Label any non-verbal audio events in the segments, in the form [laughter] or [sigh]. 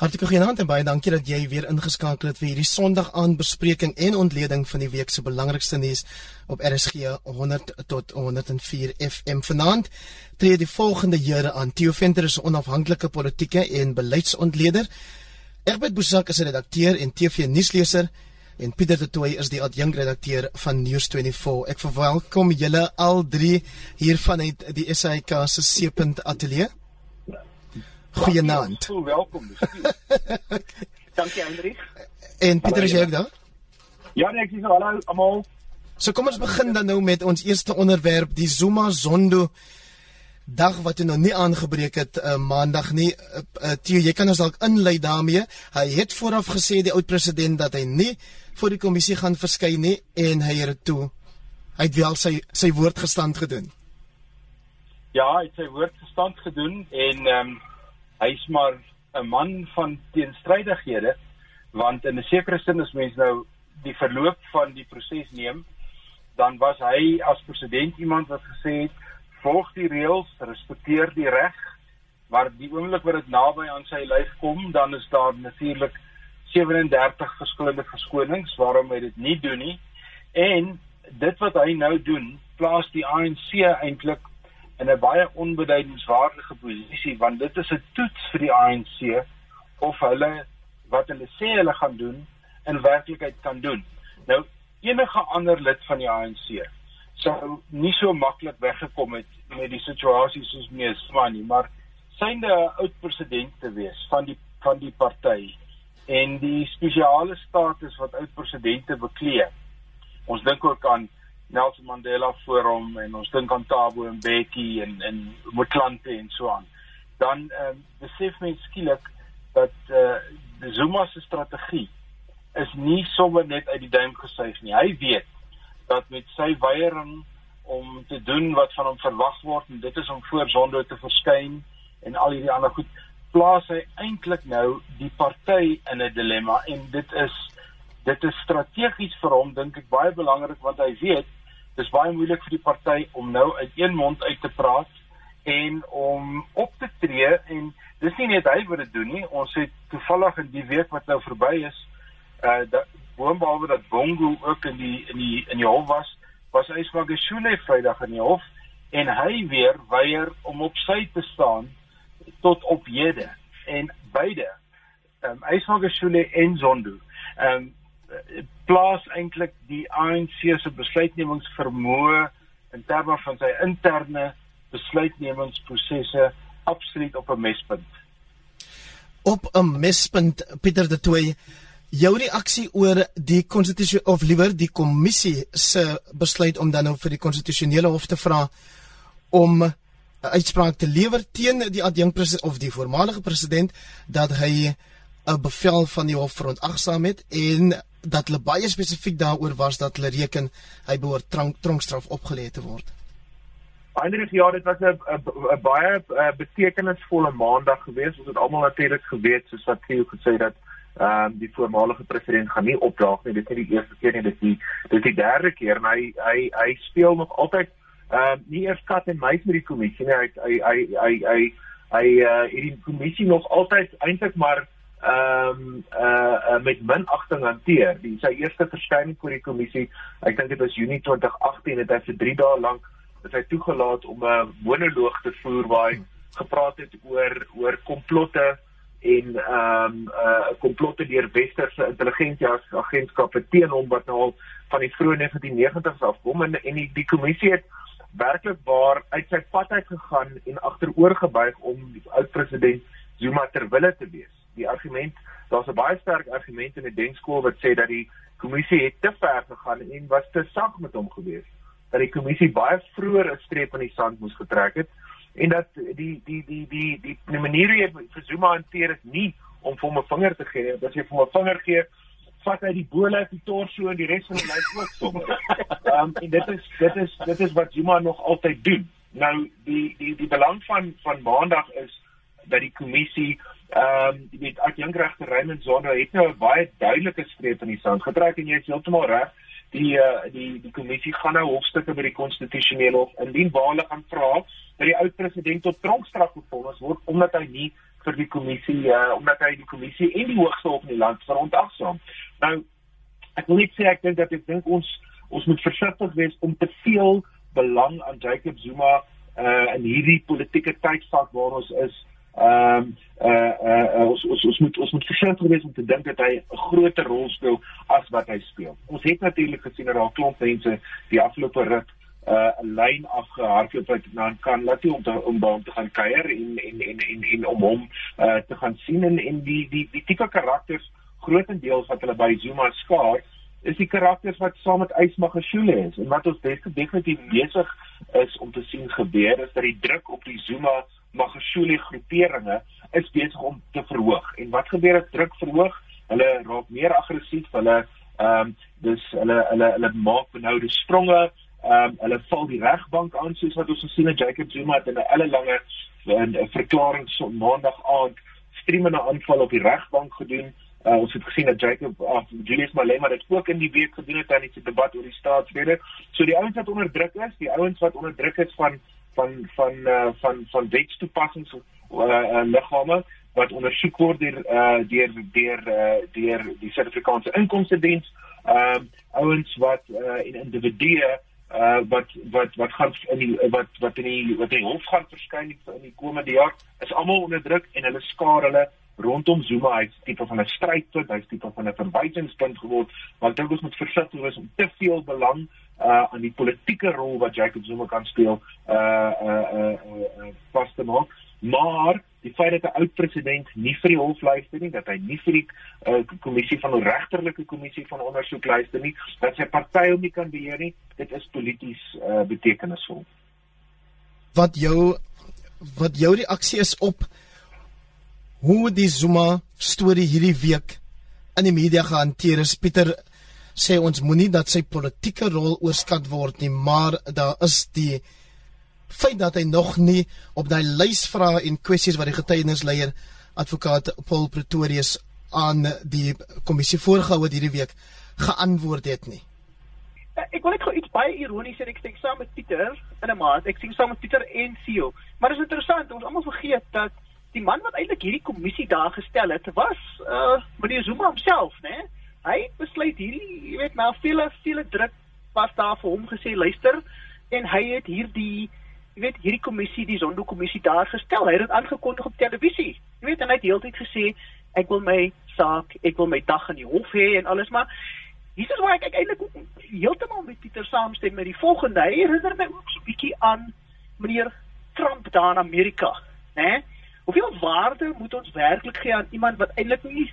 Hartlik goeienaand en baie dankie dat jy weer ingeskakel het vir hierdie Sondag aand bespreking en ontleding van die week se belangrikste nuus op RSG 100 tot 104 FM vanaand. Tree die volgende Here aan. Theo Venter is 'n onafhanklike politieke en beleidsontleder. Egbert Boesak is 'n redakteur en TV nuusleser en Pieter de Tooy is die adjunkredakteur van News24. Ek verwelkom julle al drie hier vanuit die SAK se Seepunt Ateljee. Goeienaand. So welkom. [laughs] Dankie Hendrik. En Pieter is jy ook daar? Ja, nee, ek sê hallo almal. So kom ons begin dan nou met ons eerste onderwerp, die Zuma Zondo dag wat jy nog nie aangebreek het uh, maandag nie. Uh, uh, Theo, jy kan ons dalk inlei daarmee. Hy het vooraf gesê die oud president dat hy nie voor die kommissie gaan verskyn nie en hy het toe hy het wel sy sy woord gestand gedoen. Ja, hy het sy woord gestand gedoen en ehm um, hy's maar 'n man van teenstrydighede want in 'n sekere sin as mens nou die verloop van die proses neem dan was hy as president iemand wat gesê het volg die reëls respekteer die reg maar die oomblik wat dit naby aan sy lyf kom dan is daar natuurlik 37 verskillende verskonings waarom hy dit nie doen nie. En dit wat hy nou doen plaas die ANC eintlik in 'n baie onbeduidenswaardige posisie want dit is 'n toets vir die ANC of hulle wat hulle sê hulle gaan doen in werklikheid kan doen. Nou enige ander lid van die ANC sou nie so maklik weggekom het met die situasie soos mees van nie, maar synde 'n oud president te wees van die van die party en die spesiale status wat oud presidente beklee. Ons dink ook aan Nelson Mandela hom en ons dink aan Thabo Mbeki en en Motlanthe en so aan. Dan ehm uh, besef mens skielik dat eh uh, Zuma se strategie is nie sommer net uit die duim gesuig nie. Hy weet dat met sy weiering om te doen wat van hom verwag word en dit is om voor Zondo te verskyn en al hierdie ander goed plaas hy eintlik nou die party in 'n dilemma en dit is dit is strategies vir hom dink ek baie belangrik want hy weet dis baie moeilik vir die party om nou uit een mond uit te praat en om op te tree en dis nie net hy wat dit doen nie. Ons het toevallig in die week wat nou verby is uh dat boonbehalwe dat Bongo ook in die in die in die hof was was hy Swagashule Vrydag in die hof en hy weer weier om op sy te staan tot op hede. En beide ehm um, Ismagashule en Zondo ehm um, plaas eintlik die ANC se besluitnemingsvermoë in terme van sy interne besluitnemingsprosesse absoluut op 'n mespunt. Op 'n mespunt Pieter de Tooy jou reaksie oor die konstitusie of liewer die kommissie se besluit om dan nou vir die konstitusionele hof te vra om 'n uitspraak te lewer teen die adjunk president of die voormalige president dat hy 'n bevel van die hof verontagsaam het en dat hulle baie spesifiek daaroor was dat hulle reken hy behoort tronkstraf opgelê te word. Eindelijk ja, dit was 'n baie betekenisvolle maandag geweest. Ons het almal natuurlik geweet soos wat Theo gesê het dat ehm um, die voormalige president gaan nie opdaag nie. Dit is nie die eerste keer nie, dit is die dit is die derde keer en hy hy hy speel nog altyd ehm um, nie eers kat en muis met die kommissie nie. Hy hy hy hy hy hy uh hierdie kommissie nog altyd eintlik maar ehm um, uh, uh met minagting hanteer. Die sy eerste verskyning voor die kommissie, ek dink dit was Junie 2018 het hy vir 3 dae lank is hy toegelaat om 'n monoloog te voer waar hy gepraat het oor oor komplotte en ehm um, uh komplotte deur westerse intelligensieagentskappe teen hom wat nou al van die vroeë 1990s af kom en en die, die kommissie het werklik waar uit sy pad uit gegaan en agteroor gebuig om die oud president Zuma ter wille te wees die argument, daar's 'n baie sterk argument in die denkskool wat sê dat die kommissie het te ver gegaan en was te sag met hom gewees. Dat die kommissie baie vroeër 'n streep in die sand moes getrek het en dat die die die die die, die, die manier hoe hy vir Zuma hanteer is nie om vir hom 'n vinger te gee, dat jy vir hom 'n vinger gee vat hy die uit die torso en die res van die lyf ook sommer. [laughs] Ehm um, en dit is dit is dit is wat Zuma nog altyd doen. Nou die die die belang van van maandag is dat die kommissie ehm um, jy weet ek dink regter Raymond Zondo het nou 'n baie duidelike streep in die sand getrek en jy is heeltemal reg die uh, die die kommissie gaan nou hofstukke by die konstitusionele hof indien waarlik gaan vra dat die oud president tot tronkstraf gevonnis word omdat hy nie vir die kommissie uh, omdat hy die kommissie en die hoogste op in die land verontagsaam. Nou ek wil net sê ek dink dat ek dink ons ons moet versigtig wees om te veel belang aan Jacob Zuma uh in hierdie politieke tydvak waar ons is. Ehm um, uh, uh uh ons ons ons moet ons moet versigtig wees om te dink dat hy 'n groter rol speel as wat hy speel. Ons het natuurlik gesien dat daar klomp mense die afgelope rit uh 'n lyn afgehardloop het na kan laat hy om te, om by hom te gaan kuier en en en en en om hom uh te gaan sien en en die die die tipe karakters grootendeels wat hulle by Zuma skaar is die karakters wat saam met Ysmagashule is en wat ons definitief besig is om te sien gebeur is dat die druk op die Zuma Magashule groeperinge is besig om te verhoog. En wat gebeur as druk verhoog. Hulle raak meer aggressief. Hulle ehm um, dis hulle hulle hulle maak benoude spronge. Ehm um, hulle val die regbank aan soos wat ons gesien het. Jacob Zuma het in 'n elle lange 'n verklaring so maandag aand streamende aanval op die regbank gedoen. Uh, ons het gesien dat Jacob of Julius Malema dit ook in die week gedoen het aan die debat oor die staatsrede. So die ouens wat onder druk is, die ouens wat onder druk is van van van uh, van van wetstoepassings uh, uh, liggame wat ondersoek word deur uh, deur deur uh, deur die Suid-Afrikaanse Inkomste Diens, ehm um, ouens wat uh, in individue uh wat wat wat gaan in die wat wat in die wat in die hof gaan verskyn in die komende jaar is almal onder druk en hulle skaar hulle rondom Zuma hy's tipe van 'n strydpunt hy's tipe van 'n verwysingspunt geword want dit is met versigtig wees om te veel belang uh aan die politieke rol wat Jacob Zuma kan speel uh uh uh, uh, uh vas te maak maar die feit dat 'n oud president nie vir die hof luister nie, dat hy nie vir die uh, kommissie van regterlike kommissie van ondersoek luister nie, dat sy party hom nie kan beheer nie, dit is polities uh, betekenisvol. Wat jou wat jou reaksie is op hoe die Zuma storie hierdie week in die media gehanteer is. Pieter sê ons moenie dat sy politieke rol oorskat word nie, maar daar is die feit dat hy nog nie op daai lys vra en kwessies wat die getuienisleier advokaat Paul Pretorius aan die kommissie voorgehou het hierdie week geantwoord het nie. Eh, ek wil net gou iets baie ironies sê ek sê saam met Pieter in 'n maat. Ek sien saam met Pieter en Sio. Maar dit is interessant, ons almal vergeet dat die man wat eintlik hierdie kommissie daar gestel het, was uh meneer Zuma homself, né? Hy besluit hierdie, jy weet, nou vele vele druk was daar vir hom gesê, luister, en hy het hierdie jy weet hierdie kommissie die Zondo kommissie daar gestel. Hy het dit aangekondig op televisie. Jy weet en hy het heeltyd gesê ek wil my saak, ek wil my dag in die hof hê en alles maar hier is waar ek eintlik heeltemal met Pieter saamstem met die volgende. Hy herinner my ook so 'n bietjie aan meneer Trump daar in Amerika, né? Hoeveel waarde moet ons werklik gee aan iemand wat eintlik nie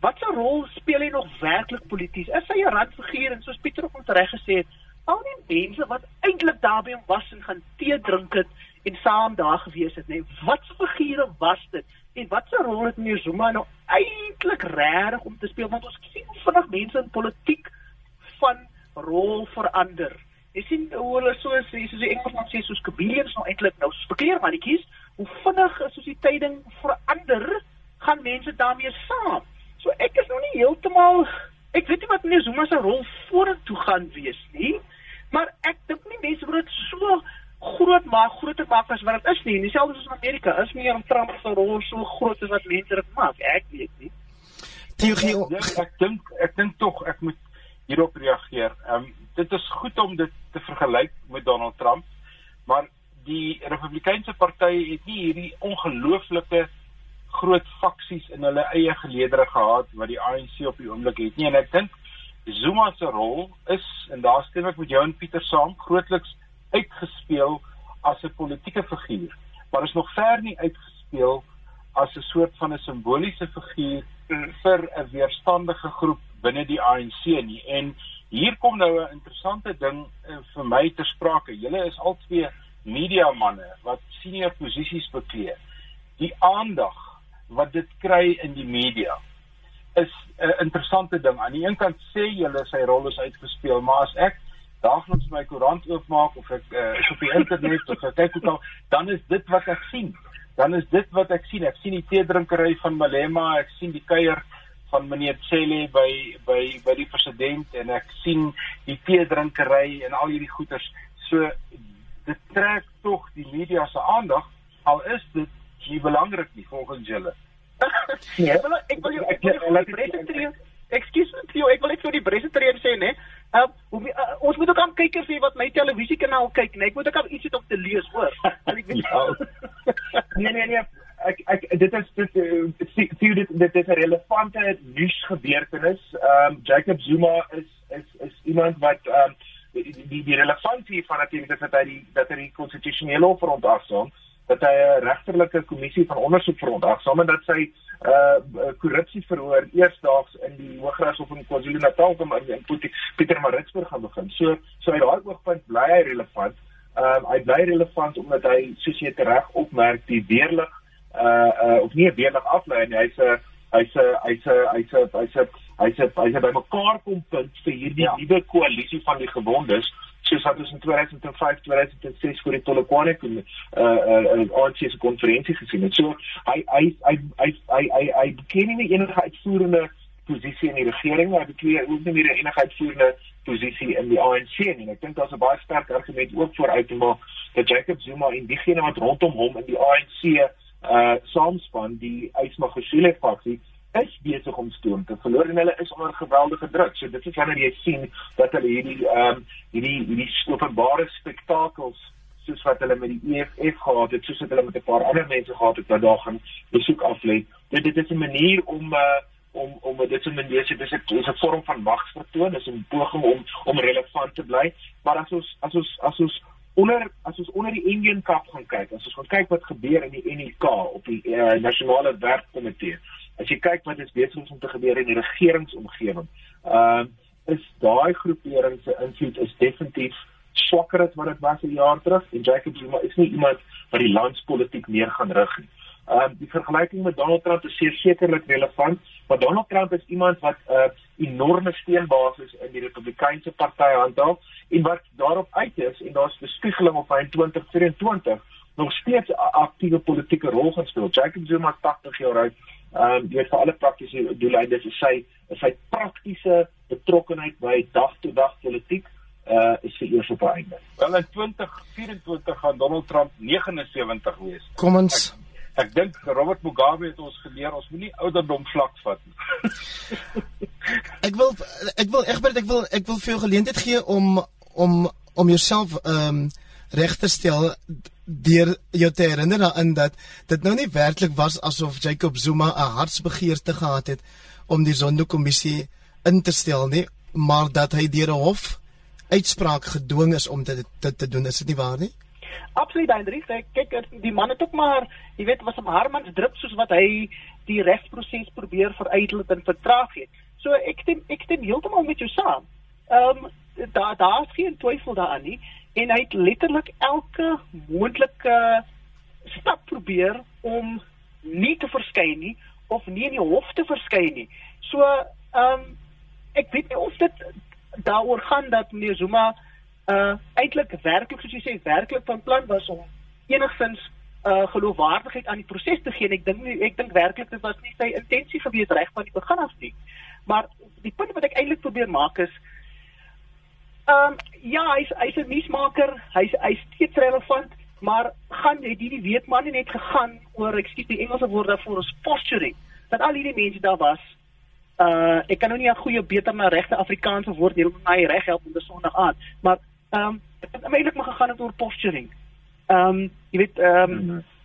wat 'n rol speel hy nog werklik polities? Is hy 'n randfiguur en soos Pieter ook reg gesê het, al die mense wat eintlik daarby was en gaan tee drink het en saam daar gewees het, nê. Nee, wat 'n figure was dit? En wat 'n rol het meneer Zuma nou eintlik regtig om te speel want ons sien vinnig mense in politiek van rol verander. Jy sien hoe hulle so sê, soos die Engelsman sê, soos chameleons nou eintlik nou spekeer mannetjies, hoe vinnig soos die tyding verander, gaan mense daarmee saam. So ek is nog nie heeltemal ek weet nie wat meneer Zuma se rol vorentoe gaan wees nie. Maar ek dink nie mense moet dit so groot maak, groter maak as wat dit is nie. Dieselfde soos in Amerika, is nie om Trump se rol so groot as wat mense dit maak. Ek weet nie. Teorie, ek dink ek dink tog ek moet hierop reageer. Ehm um, dit is goed om dit te vergelyk met Donald Trump, die Republikeinse party het nie hierdie ongelooflike groot faksies in hulle eie geleedere gehad wat die ANC op die oomblik het nie en ek dink Zuma se rol is en daar stem ek met jou en Pieter saam grootliks uitgespeel as 'n politieke figuur, maar is nog ver nie uitgespeel as 'n soort van 'n simboliese figuur vir 'n weerstandige groep binne die ANC nie. En hier kom nou 'n interessante ding eh, vir my ter sprake. Julle is al twee media manne wat senior posisies beklee. Die aandag wat dit kry in die media is 'n interessante ding. Aan die een kant sê julle sy rol is uitgespeel, maar as ek daagliks my koerant oopmaak of ek uh, is op die internet of ek kyk hoe dan dan is dit wat ek sien. Dan is dit wat ek sien. Ek sien die teedrinkery van Malema, ek sien die kuier van meneer Cele by by by die president en ek sien die teedrinkery en al hierdie goeters. So dit trek tog die media se aandag al is dit nie belangrik nie volgens julle. [laughs] nee, ek wil ek wil ek wil die presenteer. Ekskuus net vir jou, ek wil net vir die presenteer sê nê. Uh, uh, ons moet ook aan kykers hê wat my televisiekanaal kyk, nê. Ek moet ook al ietsie om te lees, hoor. [laughs] ja. [laughs] nee nee nee. Ek ek dit is dit sien uh, dit dit is 'n relevante nuus gebeurtenis. Ehm um, Jacob Zuma is is is iemand wat ehm um, die die relevantie van natuurlik is dat hy die dat hy die konstitusionele hof verontagsaam dat hy 'n regterlike kommissie van ondersoek verontagsaam en dat sy uh korrupsie verhoor eersdaags in die Hooggeregshof in KwaZulu-Natal kom in, in Pietermaritzburg gaan begin. So so uit daai oogpunt bly hy relevant. Ehm um, hy bly relevant omdat hy soos jy reg opmerk die weerlig uh uh of nie weerlig aflei nie. Hy's 'n hy's 'n hy's 'n hy's 'n hy's 'n hy's 'n hy's 'n bymekaar kom punt vir hierdie ja. nuwe koalisie van die gewondes soos wat ons in 2005 2006 vir die Polokwane kon uh uh ANC se konferensie gesien het. So hy hy hy hy hy hy hy ken nie enige uitvoerende posisie in die regering maar bekleer ook nie meer enige uitvoerende posisie in die ANC nie. Ek dink daar's 'n baie sterk argument ook vir uit te maak dat Jacob Zuma en diegene wat rondom hom in die ANC uh saamspan die Ysmagosile faksie is besig om stoom te verloor en hulle is onder geweldige druk. So dit is wanneer jy sien dat hulle hierdie ehm um, hierdie hierdie openbare spektakels soos wat hulle met die EFF gehad het, soos wat hulle met 'n paar ander mense gehad het wat daar gaan besoek aflê. Dit dit is 'n manier om uh om om dit te mense dit is 'n is 'n vorm van magsvertoon, is 'n poging om om relevant te bly. Maar as ons as ons as ons onder as ons onder die Indian Cup gaan kyk, as ons gaan kyk wat gebeur in die NEK op die uh, nasionale werkkomitee as jy kyk wat is besig om te gebeur in die regeringsomgewing, ehm uh, is daai groepering se invloed is definitief swakker as wat dit was 'n jaar terug en Jacob Zuma is nie iemand wat die landspolitiek meer gaan rig nie. Ehm uh, die vergelyking met Donald Trump is sekerlik relevant, want Donald Trump is iemand wat 'n uh, enorme steunbasis in die Republikeinse party handhaaf en wat daarop uit is en daar's bespiegeling op hy in 2024 nog steeds 'n aktiewe politieke rol gaan speel. Jacob Zuma is 80 jaar oud ehm um, jy weet vir alle praktiese doeleindes is sy is sy praktiese betrokkeheid by dag tot dag politiek uh is vir eers op einde. Wel in 2024 gaan Donald Trump 79 wees. Kom ons Ek, ek dink Robert Mugabe het ons geleer ons moenie ouderdom vlak vat nie. [laughs] ek wil ek wil Egbert ek wil ek wil vir jou geleentheid gee om om om jouself ehm um, reg te stel deur jou te herinner daarin dat dit nou nie werklik was asof Jacob Zuma 'n hartsbegeerte gehad het om die Zondo-kommissie in te stel nie, maar dat hy deur 'n hof uitspraak gedwing is om dit te, te doen, is dit nie waar nie? Absoluut, Hendrik. Kyk, die man het ook maar, jy weet, was 'n harmans drip soos wat hy die regsproses probeer veruitel en vertraag het. So ek stem ek stem heeltemal met jou saam. Ehm um, daar daar's geen twyfel daaraan nie en hy het letterlik elke moontlike stap probeer om nie te verskyn nie of nie in die hof te verskyn nie. So, ehm um, ek weet nie of dit daaroor gaan dat meneer Zuma uh eintlik werklik soos jy sê werklik van plan was om enigstens uh geloofwaardigheid aan die proses te gee. Ek dink nie ek dink werklik dit was nie sy intensie gewees reg van die begin af nie. Maar die punt wat ek eintlik probeer maak is Ehm um, ja, hy's hy's 'n nuusmaker. Hy's hy's steeds relevant, maar gaan het hierdie week maar net gegaan oor, ekskuus die Engelse woord daarvoor is posturing. Dat al hierdie mense daar was. Uh ek kan nou nie 'n goeie beter na regte Afrikaanse woord hier om my reg help om te Sondag aan, maar ehm um, dit het eintlik maar gegaan oor posturing. Ehm um, jy weet ehm um, mm -hmm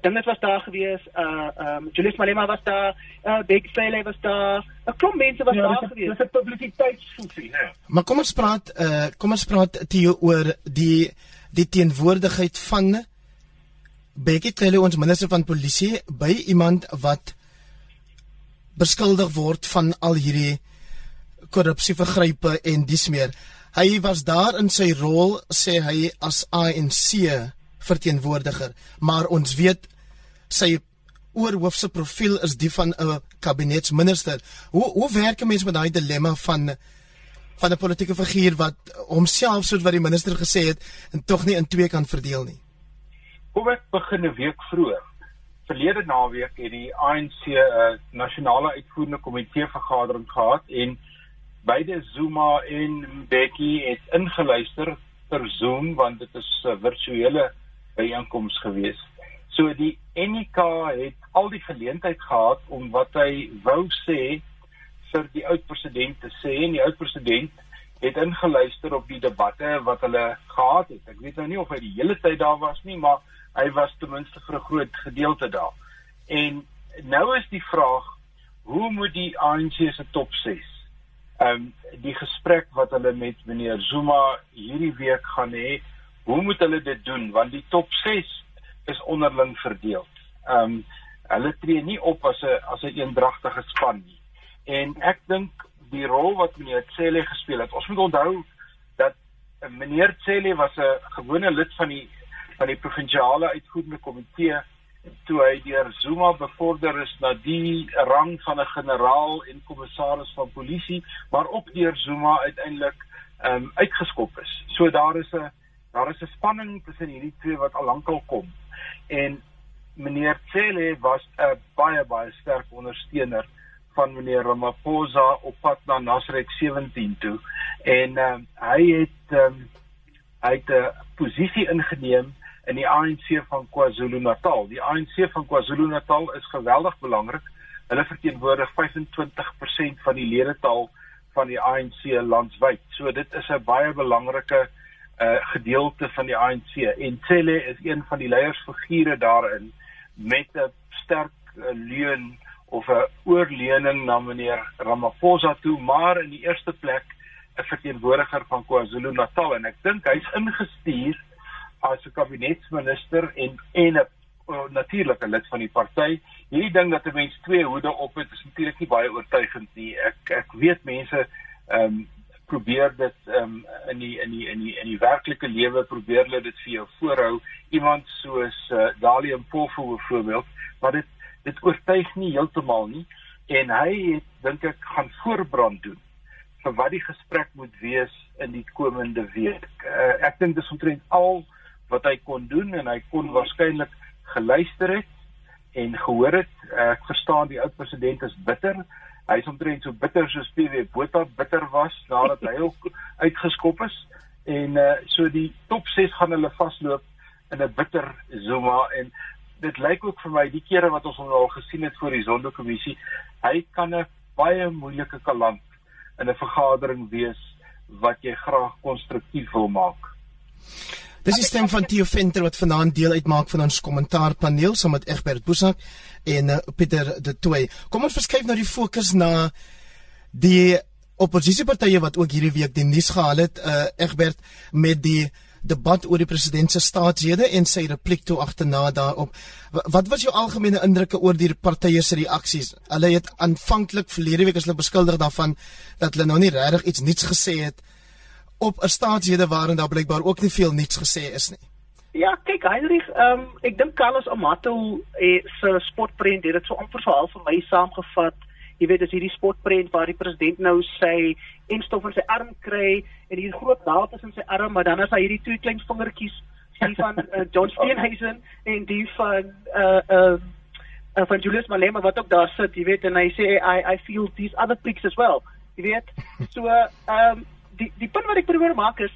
dinge was daar gewees uh um Julius Malema was daar uh Big Sale was daar 'n klomp mense was ja, daar gewees. dis 'n publisiteitsfunksie hè. Maar kom ons praat uh kom ons praat te oor die die teenwoordigheid van Becky Cele ons minister van polisie by iemand wat beskuldig word van al hierdie korrupsievergrype en dis meer. Hy was daar in sy rol sê hy as ANC verteenwoordiger, maar ons weet sy oorhoofse profiel is die van 'n kabinetsminister. Hoe hoe werk 'n mens met daai dilemma van van 'n politieke figuur wat homself soos wat die minister gesê het, en tog nie in twee kan verdeel nie? Kom ek begin 'n week vroeër. Verlede naweek het die ANC 'n uh, nasionale uitvoerende komitee vergadering gehad en beide Zuma en Bekkie het ingeluister per Zoom want dit is 'n uh, virtuele byeenkoms gewees. So die NK het al die geleentheid gehad om wat hy wou sê vir die oud president te sê en die oud president het ingeluister op die debatte wat hulle gehad het. Ek weet nou nie of hy die hele tyd daar was nie, maar hy was ten minste vir 'n groot gedeelte daar. En nou is die vraag, hoe moet die ANC se top 6 ehm um, die gesprek wat hulle met meneer Zuma hierdie week gaan hê, hoe moet hulle dit doen want die top 6 is onderling verdeel. Ehm um, hulle tree nie op as 'n as 'n eendragtige span nie. En ek dink die rol wat meneer Cele gespeel het. Ons moet onthou dat meneer Cele was 'n gewone lid van die van die provinsiale uitvoerende komitee toe hy deur Zuma bevorder is na die rang van 'n generaal en kommissaris van polisie, maar ook deur Zuma uiteindelik ehm um, uitgeskop is. So daar is 'n daar is 'n spanning tussen hierdie twee wat al lankal kom. En meneer Cele was 'n baie baie sterk ondersteuner van meneer Ramaphosa op pad na Nasrek 17 toe en uh, hy het um, hy het 'n posisie ingeneem in die ANC van KwaZulu-Natal. Die ANC van KwaZulu-Natal is geweldig belangrik. Hulle verteenwoordig 25% van die ledetal van die ANC landwyd. So dit is 'n baie belangrike uh, gedeelte van die ANC en Cele is een van die leiersfigure daarin met 'n sterk uh, leuen of 'n oorleening na meneer Ramaphosa toe, maar in die eerste plek 'n verteenwoordiger van KwaZulu-Natal en ek dink hy's ingestuur as 'n kabinetsminister en en 'n natuurlike lid van die party. Hierdie ding dat 'n mens twee hoede op het is natuurlik nie baie oortuigend nie. Ek ek weet mense ehm um, probeer dit um, in die in die in die in die werklike lewe probeer hulle dit vir jou voorhou. Iemand soos uh, Dalie Mpofu byvoorbeeld, maar dit dit oortuig nie heeltemal nie en hy het dink ek gaan voorbrand doen vir wat die gesprek moet wees in die komende week. Uh, ek dink dis omtrent al wat hy kon doen en hy kon waarskynlik geluister het en gehoor het. Uh, ek verstaan die oud president is bitter. Hy is omtrent so bitter soos PW Botha bitter was nadat hy ook uitgeskop is. En uh, so die top 6 gaan hulle vasloop in 'n bitter Zuma. En dit lyk ook vir my die kere wat ons hom al gesien het voor die Sonderkommissie, hy kan 'n baie moeilike kaland in 'n vergadering wees wat jy graag konstruktief wil maak. Dis die stem van Theo Venter wat vanaand deel uitmaak van ons kommentaarpaneel saam met Egbert Boesak en uh, Pieter De Tooy. Kom ons verskuif nou die fokus na die oppositiepartye wat ook hierdie week die nuus gehaal het, uh, Egbert met die debat oor die president se staatshede en sy repliek toe agterna daarop. Wat was jou algemene indrukke oor die partye se reaksies? Hulle het aanvanklik verlede week as hulle beskuldig daarvan dat hulle nou nie regtig iets nuuts gesê het op 'n staatshede waarin daar blykbaar ook nie veel nuuts gesê is nie. Ja, kyk Heinrich, um, ek dink Carlos Amato eh, se sportprent het dit so amper so half vir my saamgevat. Jy weet as hierdie spotprent waar die president nou sy enstof in sy arm kry en hier groot naald is in sy arm maar dan as hy hierdie twee klein vingertjies die van uh, John Steenhuisen en die van uh uh, uh van Julius Malema wat ook daar sit jy weet en hy sê I I feel these other pricks as well. Jy weet? So ehm um, die die punt wat ek probeer maak is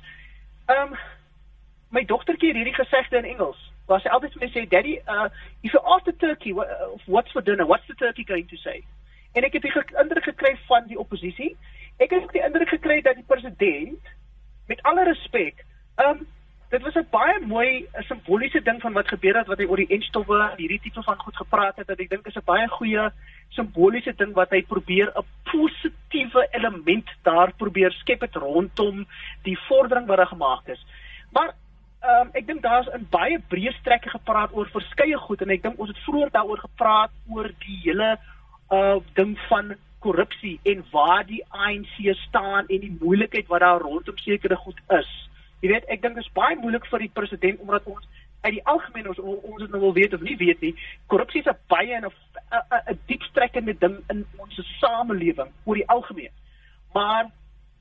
ehm um, my dogtertjie het hierdie gesegde in Engels waar sy altyd vir my sê daddy uh if you ask the turkey what, uh, what's for dinner what's the turkey going to say en ek het die indruk gekry van die oppositie. Ek het die indruk gekry dat die president met alle respek, um, dit was 'n baie mooi simboliese ding van wat gebeur het wat hy oor die enstowwe en hierdie tipe van goed gepraat het dat ek dink is 'n baie goeie simboliese ding wat hy probeer 'n positiewe element daar probeer skep het rondom die vordering wat daar gemaak is. Maar ehm um, ek dink daar's in baie breë strekke gepraat oor verskeie goed en ek dink ons het vroeër daaroor gepraat oor die hele uh ding van korrupsie en waar die ANC staan en die moeilikheid wat daar rondom sekere goed is. Jy weet, ek dink dit is baie moeilik vir die president omdat ons uit die algemeen ons ons het nou wil weet of nie weet nie, korrupsie is 'n baie en 'n 'n diepstrekkende ding in ons samelewing oor die algemeen. Maar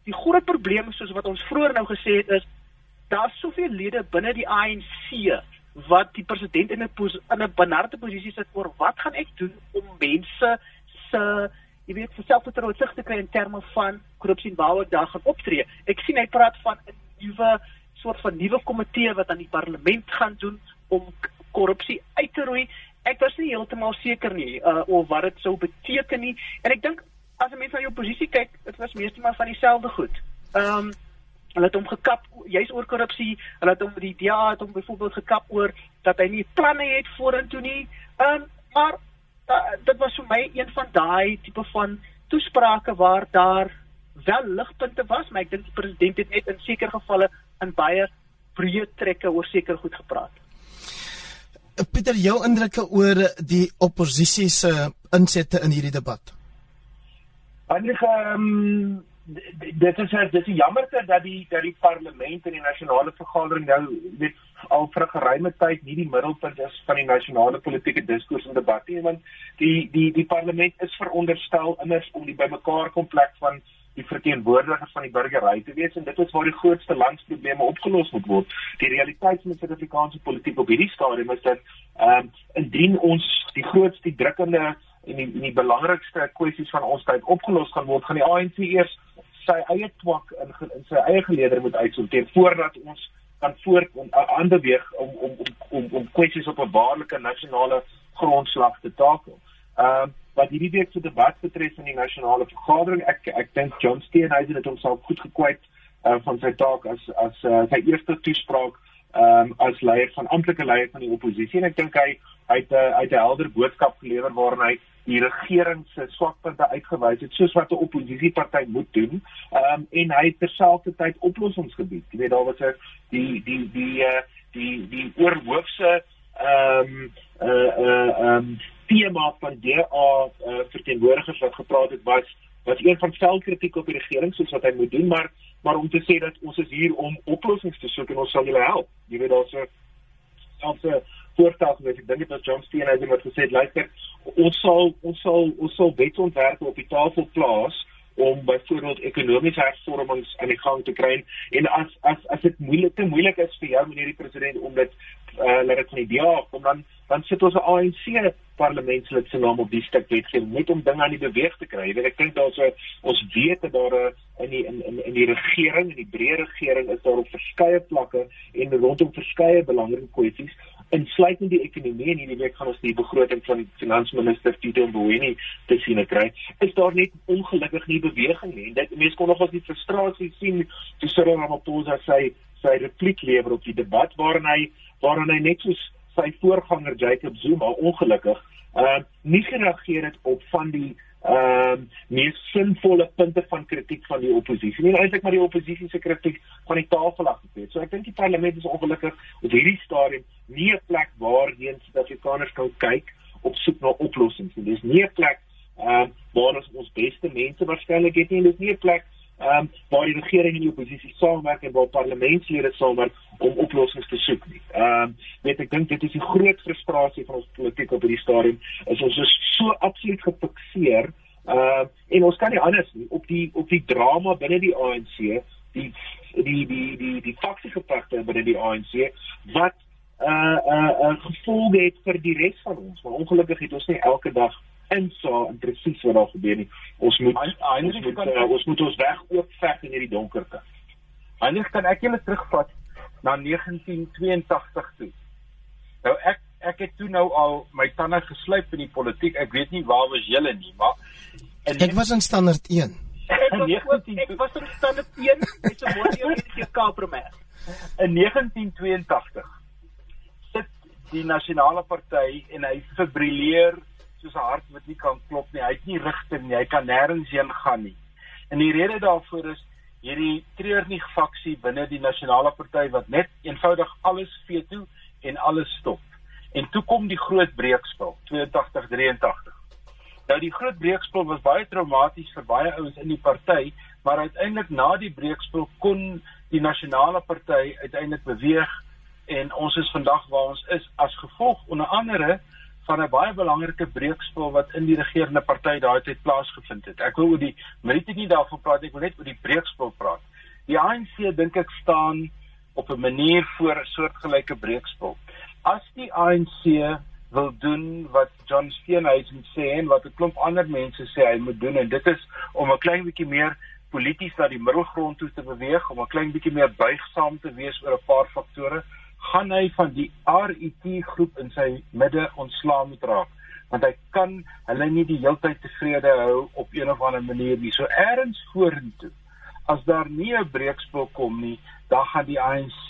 die groot probleem soos wat ons vroeër nou gesê het is daar's soveel lede binne die ANC wat die president in 'n in 'n benarde posisie sit oor wat gaan ek doen om mense se jy weet vir selfvertroue sig te kry in terme van korrupsie en waar daar gaan optree. Ek sien hy praat van 'n nuwe soort van nuwe komitee wat aan die parlement gaan doen om korrupsie uit te roei. Ek was nie heeltemal seker nie uh of wat dit sou beteken nie. En ek dink as 'n mens na jou posisie kyk, dit was meestal maar van dieselfde goed. Ehm um, hulle het hom gekap juis oor korrupsie. Hulle het hom die DA het hom byvoorbeeld gekap oor dat hy nie planne het vorentoe nie. Ehm um, maar uh, dit was vir my een van daai tipe van toesprake waar daar wel ligpunte was, maar ek dink die president het net in sekere gevalle in baie breë trekke oor seker goed gepraat. Pieter, jou indrukke oor die oppositie se insette in hierdie debat? Eindelik ehm um, dit is dit is jammer dat die dat die parlement en die nasionale vergadering nou weet al vir 'n geruime tyd nie die middelpunt is van die nasionale politieke diskurs en debat nie want die die die parlement is veronderstel immers om die bymekaar kompleks van die verteenwoordigers van die burgery te wees en dit is waar die grootste landsprobleme opgelos moet word. Die realiteit van die Suid-Afrikaanse politiek op hierdie stadium is dat ehm um, indien ons die grootste drukkende en die, die belangrikste kwessies van ons tyd opgelos gaan word, gaan die ANC eers sy eie twak in, in sy eie geleder moet uitsorteer voordat ons kan voort om aanbeweeg om om om om, om kwessies op 'n waarlike nasionale grondslag te takel. Ehm um, wat hierdie week se debat betref in die nasionale vergadering, ek ek dink John Steenhuisen het homself goed gekwyt uh, van sy taak as as uh, sy eerste toespraak ehm um, as leier van amptelike leier van die oppositie en ek dink hy hy het uh, uit 'n helder boodskap gelewer waarin hy die regering se swakpunte uitgewys het soos wat 'n oppositiepartyt moet doen. Ehm um, en hy het terselfdertyd oplossings gebied. Jy weet daar was 'n die die die uh, die die oorhoofse ehm um, uh uh ehm um, tema van DA uh, verteenwoordigers wat gepraat het was was een van selfkritiek op die regering soos wat hy moet doen maar maar om te sê dat ons is hier om oplossings te soek en ons sal julle help. Jy weet daar's 'n selfse voorstel wat ek dink dit was John Steenhuisen wat gesê het luister ons sal ons sal ons sal wetsontwerpe op die tafel plaas om byvoorbeeld ekonomiese hervormings aan die gang te kry en as as as dit moeilik te moeilik is vir jou meneer die president om dit uh, laat dit van die DA kom dan dan sit ons 'n ANC parlementslid se naam op die stuk wetgewing net om dinge aan die beweeg te kry. Ek dink daar's 'n ons weet dat daar 'n in die in in in die regering en die breë regering is daar op verskeie vlakke en rondom verskeie belangrike kwessies insluitend die ekonomie en hierdie week gaan ons die begroting van die finansminister Tito Mboweni te sien kry. Is daar net ongelukkig nie beweging nie. Dit mense kon nog as die frustrasie sien toe Cyril Ramaphosa sy sy repliek lewer op die debat waarin hy waarin hy net soos sy voorganger Jacob Zuma ongelukkig uh nie gereageer het op van die ehm uh, mees sinvolle punte van kritiek van die oppositie. Nie eintlik maar die oppositie se kritiek van die tafel af gekry. So ek dink die parlement is ongelukkig op hierdie stadium nie 'n plek waarheen Suid-Afrikaners kan kyk op soek na oplossings nie. Dis nie 'n plek ehm uh, waar ons ons beste mense waarskynlik het nie. Dis nie 'n plek ehm um, waar die regering en die oppositie saamwerk en waar parlementslede saamwerk om oplossings te soek nie. Ehm um, weet ek dink dit is die groot frustrasie van ons politiek op hierdie stadium is ons is so absoluut gefikseer uh en ons kan nie anders nie op die op die drama binne die ANC die die die die die toksiese faktor binne die ANC wat uh uh, uh gevolge het vir die res van ons maar ongelukkig het ons nie elke dag insig en presies wat daar gebeur nie. Ons moet ons moet, kan, uh, ons moet ons weg oopveg in hierdie donkerte. Anders kan ek julle terugvat na 1982 toe. Nou ek ek het toe nou al my tande geslyp in die politiek. Ek weet nie waar was julle nie, maar ek was in standaard 1. Ek was, ek was in standaard 1, dis 'n mooi hier Kaaprimêr. In 1982 sit die nasionale party en hy fibrilleer soos 'n hart wat nie kan klop nie. Hy het nie rigting nie. Hy kan nêrens heen gaan nie. En die rede daarvoor is hierdie treurnig faksie binne die nasionale party wat net eenvoudig alles veto en alles stop. En toe kom die groot breekspel 82 83. Nou die groot breekspel was baie traumaties vir baie ouens in die party, maar uiteindelik na die breekspel kon die nasionale party uiteindelik beweeg en ons is vandag waar ons is as gevolg onder andere van 'n baie belangrike breekspel wat in die regerende party daai tyd plaasgevind het. Ek wil oor die mense nie daarvan praat, ek wil net oor die breekspel praat. Die ANC dink ek staan op 'n manier voor 'n soortgelyke breekspel. As die ANC wil doen wat John Steenhuisen sê en wat 'n klomp ander mense sê hy moet doen en dit is om 'n klein bietjie meer polities na die middelgrond toe te beweeg, om 'n klein bietjie meer buigsaam te wees oor 'n paar faktore, gaan hy van die RET groep in sy midde ontslae moet raak want hy kan hulle nie die hele tyd tevrede hou op een of ander manier nie. So eers vorentoe. As daar nie 'n breekspel kom nie, dan gaan die ANC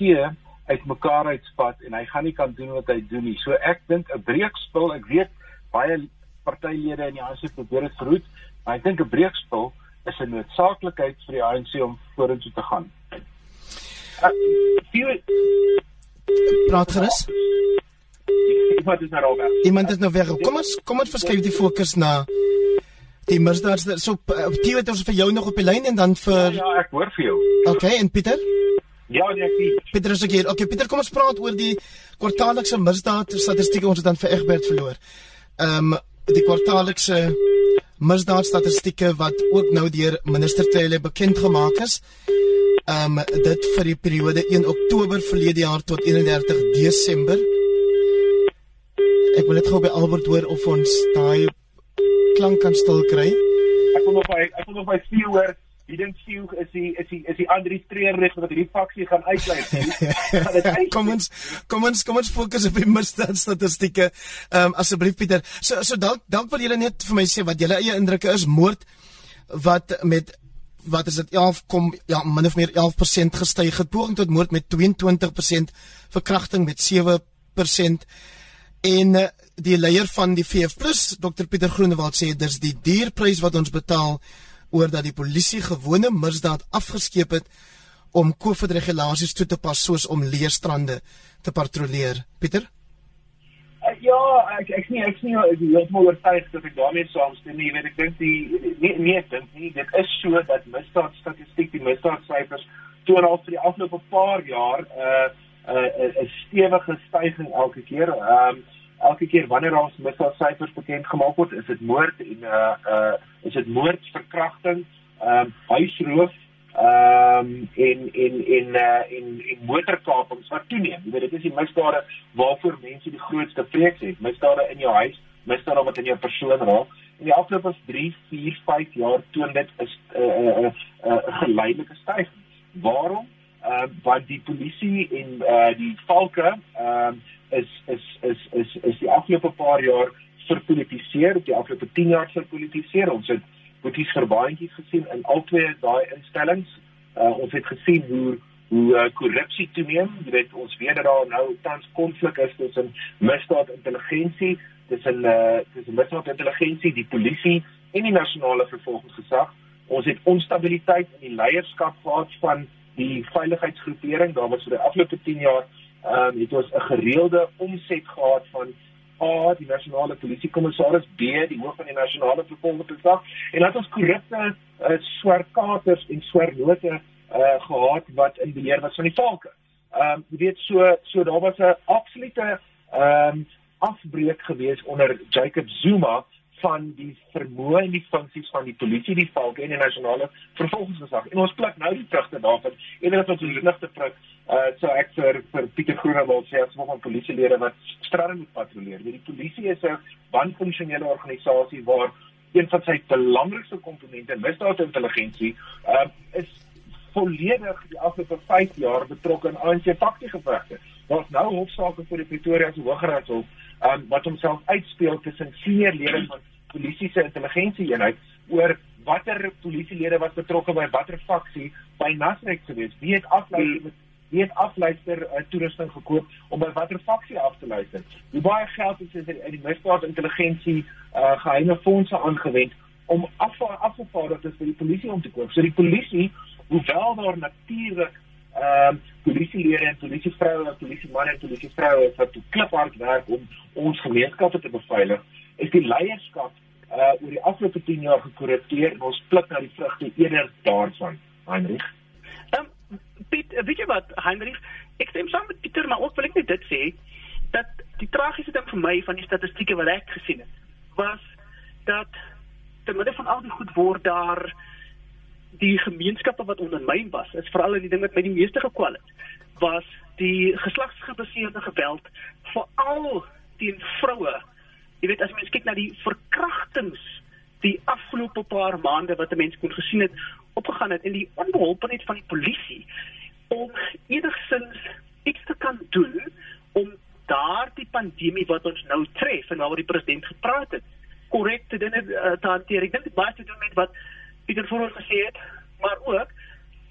uitmekaar uitspat en hy gaan nie kan doen wat hy doen nie. So ek dink 'n breekspel, ek weet baie partylede in die ANC probeer dit verhoed, maar ek dink 'n breekspel is 'n noodsaaklikheid vir die ANC om vorentoe te gaan. Uh, Praat gerus. Iemand is nou weg. Iemand is nou weg. Kom ons kom ons verskuif die fokus na die misdaad. So Theo het ons vir jou nog op die lyn en dan vir Ja, ek hoor vir jou. Okay, en Pieter? Ja, nee, ek sien. Pieter is ook hier. Okay, Pieter, kom ons praat oor die kwartaallikse misdaad statistieke ons het dan vir Egbert verloor. Ehm um, die kwartaallikse misdaad statistieke wat ook nou deur minister Tyle bekend gemaak is. Ehm um, dit vir die periode 1 Oktober verlede jaar tot 31 Desember. Ek wil net gou by Albert hoor of ons daai klank kan stil kry. Ek wil nog by ek wil nog by Theo hoor. Wie dink Theo is die is die is die Andri Streerlig wat hierdie faksie gaan uitlei? [laughs] kom ons kom ons kom ons fokus op die misdaad statistieke. Ehm um, asseblief Pieter. So so dalk dalk wil julle net vir my sê wat julle eie indrukke is moord wat met wat is dit 11 kom ja min of meer 11% gestyg het poging tot moord met 22% verkrachting met 7% En uh, die leier van die VF+ Dr Pieter Groenewald sê dis die dierprys wat ons betaal oor dat die polisie gewone misdaad afgeskeep het om COVID regulasies toe te pas soos om leerstrande te patrolleer. Pieter? Uh, ja, ek ek sien ek sien ek heeltemal oortuig dat ek daarmee saamstem. Jy weet ek dink die nee nee dink nie dit is so dat misdaad statistiek die misdaadsyfers toon al vir die afgelope paar jaar 'n uh, 'n uh, 'n stewige stygings elke keer. Ehm um, elke keer wanneer ons misdaadsyfers bekend gemaak word, is dit moord en uh uh is dit moord, verkrachting, ehm um, huisroof, ehm um, en en en uh en en motorkapings wat toeneem. Jy weet dit is die misdade waarvoor mense die grootste vrees het. Misdade in jou huis, misdade wat in jou persoon raak. In die afgelope 3, 4, 5 jaar toon dit is 'n uh, 'n uh, uh, uh, geleidelike stygings. Waarom? uh, wat die polisie en uh, die valke ehm uh, is is is is is die afgelope paar jaar verpolitiseer, die afgelope 10 jaar verpolitiseer. Ons het boeties vir baantjies gesien in al twee daai instellings. Uh, ons het gesien hoe hoe uh, korrupsie toeneem. Jy weet ons weet dat daar nou tans konflik is tussen misdaad intelligensie, tussen uh, tussen misdaad intelligensie, die polisie en die nasionale vervolgingsgesag. Ons het onstabiliteit in die leierskap gehad van die veiligheidsgroepering daar was vir die afgelope 10 jaar ehm um, het ons 'n gereelde omset gehad van A die nasionale polisiekommissaris B die hoof van die nasionale vervolgingsgesag en dat ons korrupte uh, swerkaters en swernote uh, gehad wat in beheer was van die valke. Ehm um, jy weet so so daar was 'n absolute ehm um, afbreek gewees onder Jacob Zuma van die vermoë en die funksies van die polisie, die valke en die nasionale vervolgingsgesag. En ons pluk nou die vrugte daarvan. En dit is ons ligte vrug. Uh so ek vir vir Pieter Groenewald sê as nog 'n polisielede wat strande moet patrolleer. Die polisie is 'n wanfunksionele organisasie waar een van sy belangrikste komponente, misdaadintelligensie, uh is volledig die afgelope 5 jaar betrokke in ANC faktiegevegte. Daar's nou hofsaake vir die Pretoria se Hooggeregshof um, wat homself uitspeel tussen senior lede van polisie se intelligensieeenheid oor watter polisielede was betrokke by watter faksie by Nasrek gewees. Wie het afluister hmm. wie het afluister uh, toerusting gekoop om by watter faksie af te luister? Hoe baie geld is er in die misdaad intelligensie uh, geheime fondse aangewend om af afgevaardigdes vir die polisie om te koop. So die polisie, hoewel daar natuurlik ehm um, polisielede en polisievroue en polisiemanne en polisievroue wat kliphard werk om ons gemeenskappe te beveilig, is die leierskap uh oor die afgelope 10 jaar gekorrupteer en ons pluk na die vrugte eerder daarvan, Heinrich. Ehm um, Piet, weet jy wat, Heinrich, ek stem saam met Pieter, maar ook wil ek net dit sê dat die tragiese ding vir my van die statistieke wat ek gesien het, was dat te midde van al die goed word daar die gemeenskappe wat ondermyn was, is veral die ding wat my die meeste gekwal het, was die geslagsgebaseerde geweld veral teen vroue. Jy weet as mens kyk na die verkrachtings die afgelope paar maande wat 'n mens kon gesien het opgegaan het en die onbeholpenheid van die polisie om enigsins iets te kan doen om daardie pandemie wat ons nou tref en waaroor die president gepraat het, korrek te dinge uh, te hanteer. Ek dink dit baie te doen met wat Pieter voor ons gesê het, maar ook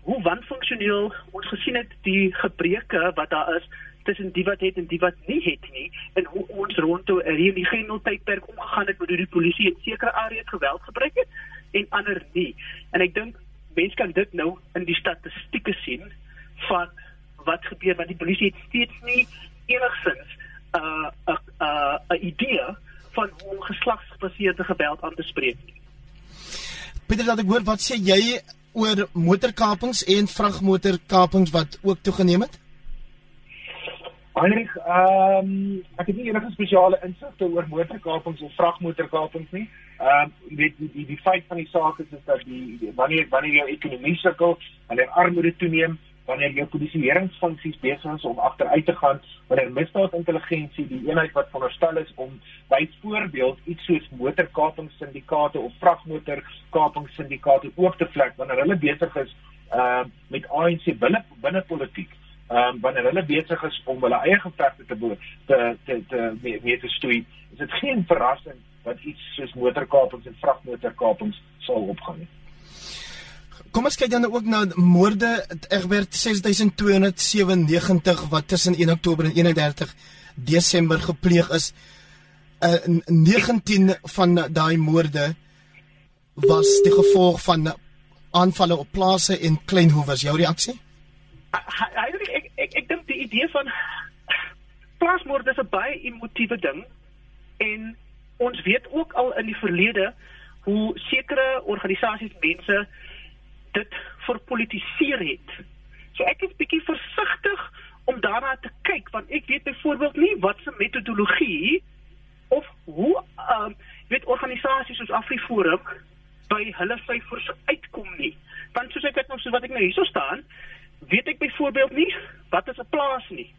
hoe wanfunksioneel ons gesien het die gebreke wat daar is tussen die wat het en die wat nie het nie en hoe ons rondom hier die genotydperk omgegaan het hoe die polisie in sekere areas geweld gebruik het en ander nie. En ek dink mense kan dit nou in die statistieke sien van wat gebeur want die polisie het steeds nie enigsins 'n uh, 'n uh, 'n uh, idee van hoe geslagsgebaseerde geweld aan te spreek. Pieter, laat ek hoor wat sê jy oor motorkapings en vragmotorkapings wat ook toegeneem het? Heinrich, ehm um, ek het nie enige spesiale insigte oor motorkapings of vragmotorkapings nie. Ehm um, weet die, die die feit van die saak is is dat die, die wanneer wanneer jou ekonomie sukkel, wanneer armoede toeneem, wanneer jou polisieeringsfunksies besig is om agteruit te gaan, wanneer misdaadintelligensie die eenheid wat veronderstel is om byvoorbeeld iets soos motorkapingssyndikaate of vragmotorkapingssyndikaate oop te vlek wanneer hulle besig is ehm uh, met ANC binne binne politiek ehm um, wanneer hulle besig is om hulle eie gevegte te te te te mee, mee te stoei, is dit geen verrassing dat iets soos motorkapings en vragmotorkapings sal opgaan nie. Kom ons kyk dan ook na moorde Egbert 6297 wat tussen 1 Oktober en 31 Desember gepleeg is. Uh, 19 van daai moorde was die gevolg van aanvalle op plase en kleinhoewers. Jou reaksie? Idee van plaasmoord is 'n baie emotiewe ding en ons weet ook al in die verlede hoe sekere organisasies mense dit verpolitiseer het. So ek is bietjie versigtig om daarna te kyk want ek weet byvoorbeeld nie wat se metodologie of hoe ehm uh, weet organisasies soos AfriForum by hulle syfers uitkom nie. Want soos ek het nou so wat ek nou hierso staan, weet ek byvoorbeeld nie wat is 'n plaas nie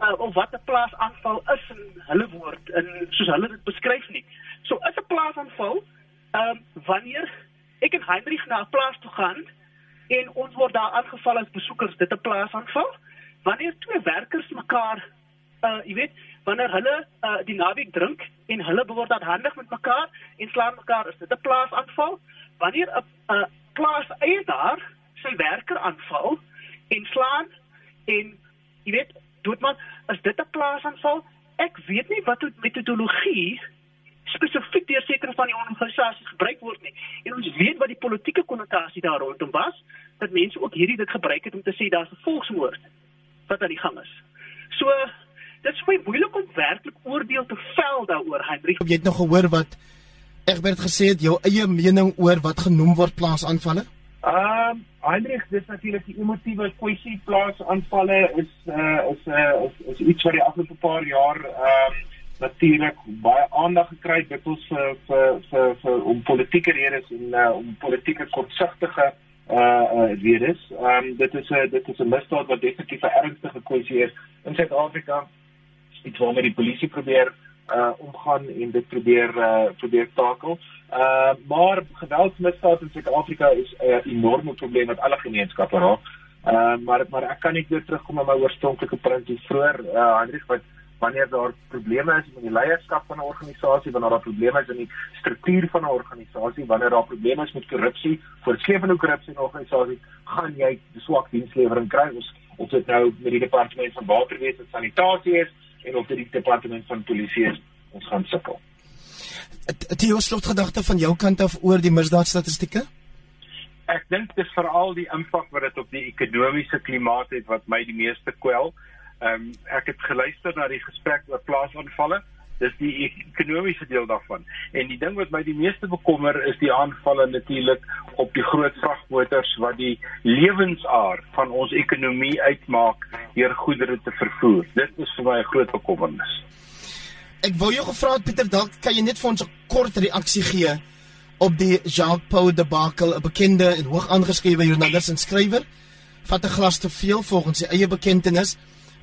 uh, of wat 'n plaasaanval is in hulle woord en soos hulle dit beskryf nie. So is 'n plaasaanval ehm um, wanneer ek en Heinrich na 'n plaas toe gaan en ons word daar aangeval as besoekers, dit 'n plaasaanval. Wanneer twee werkers mekaar uh jy weet, wanneer hulle uh die naweek drink en hulle word dan handig met mekaar en slaan mekaar, is dit 'n plaasaanval. Wanneer 'n uh, plaas eienaar sy werker aanval, en slaan en jy weet doodmaak as dit 'n plaasaanval ek weet nie wat met metodologie spesifiek deur sekere van die organisasies gebruik word nie. En ons weet wat die politieke konnotasie daar rondom was dat mense ook hierdie dit gebruik het om te sê daar's 'n volksmoord wat aan die gang is. So dit is baie moeilik om werklik oordeel te vel daaroor Hendrik jy het nog gehoor wat Egbert gesê het jou eie mening oor wat genoem word plaasaanvalle Ehm um, Heinrich, dis natuurlik die emotiewe kwessie plaas aanvalle is uh is uh is, is iets wat die afgelope paar jaar ehm um, natuurlik baie aandag gekry het dikwels vir vir vir vir om politieke redes en uh om politieke kortsigtige uh uh redes. Ehm um, dit is 'n dit is 'n misdaad wat definitief 'n ernstige kwessie is in Suid-Afrika. Iets waarmee die polisie probeer uh omgaan en dit probeer uh probeer takel. Uh maar geweldsmisdaad in Suid-Afrika is 'n uh, enorme probleem wat alle gemeenskappe raak. Uh maar maar ek kan nie weer terugkom na my oorspronklike punt hier vroeër uh Hendrik wat wanneer daar probleme is met die leierskap van 'n organisasie, wanneer daar probleme is in die struktuur van 'n organisasie, wanneer daar probleme is met korrupsie, voorskrewende korrupsie in 'n organisasie, gaan jy swak dienslewering kry. Ons of dit nou met die departement van waterwese en sanitasie is en of dit die departement van polisie is, ons gaan sukkel. Die slotgedagte van jou kant af oor die misdaadstatistieke? Ek dink dit is veral die impak wat dit op die ekonomiese klimaat het wat my die meeste kwel. Ehm um, ek het geluister na die gesprek oor plaasaanvalle. Dis die ekonomiese deel daarvan. En die ding wat my die meeste bekommer is die aanvalle natuurlik op die groot vragmotors wat die lewensaar van ons ekonomie uitmaak deur goedere te vervoer. Dit is vir my 'n groot bekommernis. Ek wou jou gevra het Pieter, dalk kan jy net vir ons 'n kort reaksie gee op die Pau debakel, 'n bekende en hoog aangeskrewe joernalis en skrywer, vat 'n glas te veel volgens sy eie bekendtenis,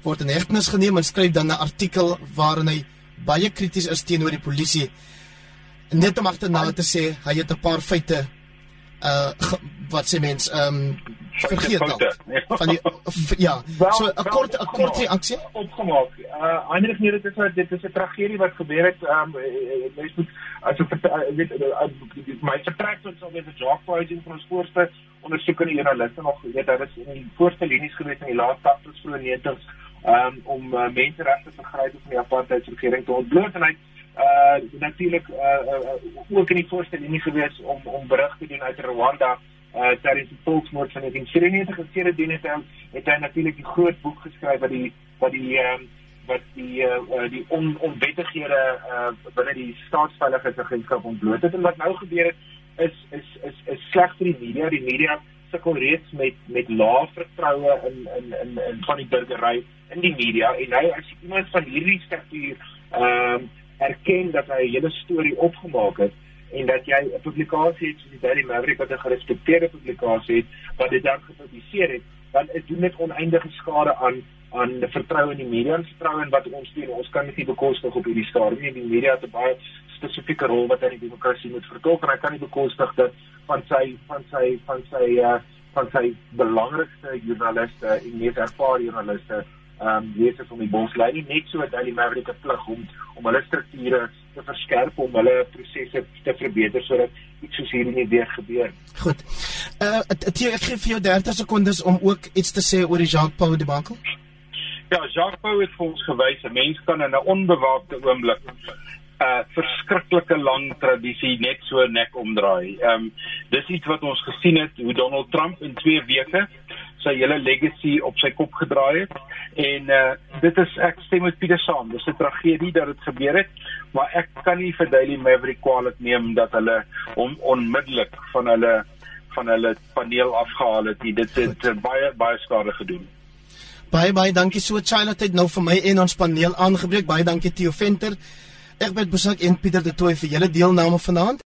word in hegtenis geneem en skryf dan 'n artikel waarin hy baie krities is teenoor die polisie. Net om agterna te sê hy het 'n paar feite uh wat sê mens ehm um, vergeet ja. [laughs] van die ja Wel, so 'n kort 'n kort reaksie opgemaak. Uh eintlik nee, dit is dit is 'n tragedie wat gebeur het. Um mens moet as ek weet my vertrek tot sal wees 'n job posing van ons voorste ondersoekende joernaliste nog weet daar is in die voorste linies gewees in die laaste 80s vroeë 90s um om uh, menseregte vergrype van die apartheidsregering te ontbloot. En hy uh natuurlik uh, uh, uh, ook in die voorste linie gewees om om berig te doen uit Rwanda uh tydens die volksmoord van 1994 en sedertdien het hy het hy natuurlik die groot boek geskryf wat die wat die um, wat die uh, die on, onwettighede uh binne die staatsveiligheidsagentskap ontbloot het. En wat nou gebeur het is is is is sleg vir die media. Die media sukkel reeds met met lae vertroue in in in in van die burgery in die media en nou as iemand van hierdie statuur ehm um, erken dat hy 'n hele storie opgemaak het en dat jy 'n publikasie het soos die Daily Maverick wat 'n gerespekteerde publikasie het wat dit dan gepubliseer het, dan is dit net oneindige skade aan aan die vertroue in die media en vertroue in wat ons doen. Ons kan dit nie bekostig op hierdie stadium nie. Die media het 'n baie spesifieke rol wat hy in die demokrasie moet vertolk en hy kan nie bekostig dat van sy van sy van sy uh van sy belangrikste joernaliste en mees ervare joernaliste ehm um, weet van die boslyn nie net so dat Daily Maverick 'n plig om om hulle strukture te verskerp om hulle prosesse te verbeter sodat iets soos hierdie nie weer gebeur. goed uh Theo, ek gee vir jou 30 sekondes om ook iets te sê oor die Jacques Pau debakel Ja, Jacques Pau het vir ons gewys 'n mens kan in 'n onbewaakte oomblik 'n uh, verskriklike lang tradisie net so nek omdraai. Ehm um, dis iets wat ons gesien het hoe Donald Trump in 2 weke sy hele legacy op sy kop gedraai het en uh, dit is ek stem met Pieter saam. Dis 'n tragedie dat dit gebeur het, maar ek kan nie vir Daily Maverick kwaadlik neem dat hulle hom onmiddellik van hulle van hulle paneel afgehaal het. Dit het uh, baie baie skade gedoen. Baie baie dankie so Charlotte het nou vir my en ons paneel aangebreek. Baie dankie Theo Venter. Ben besoek en Pieter de Tooy vir julle deelname vanaand.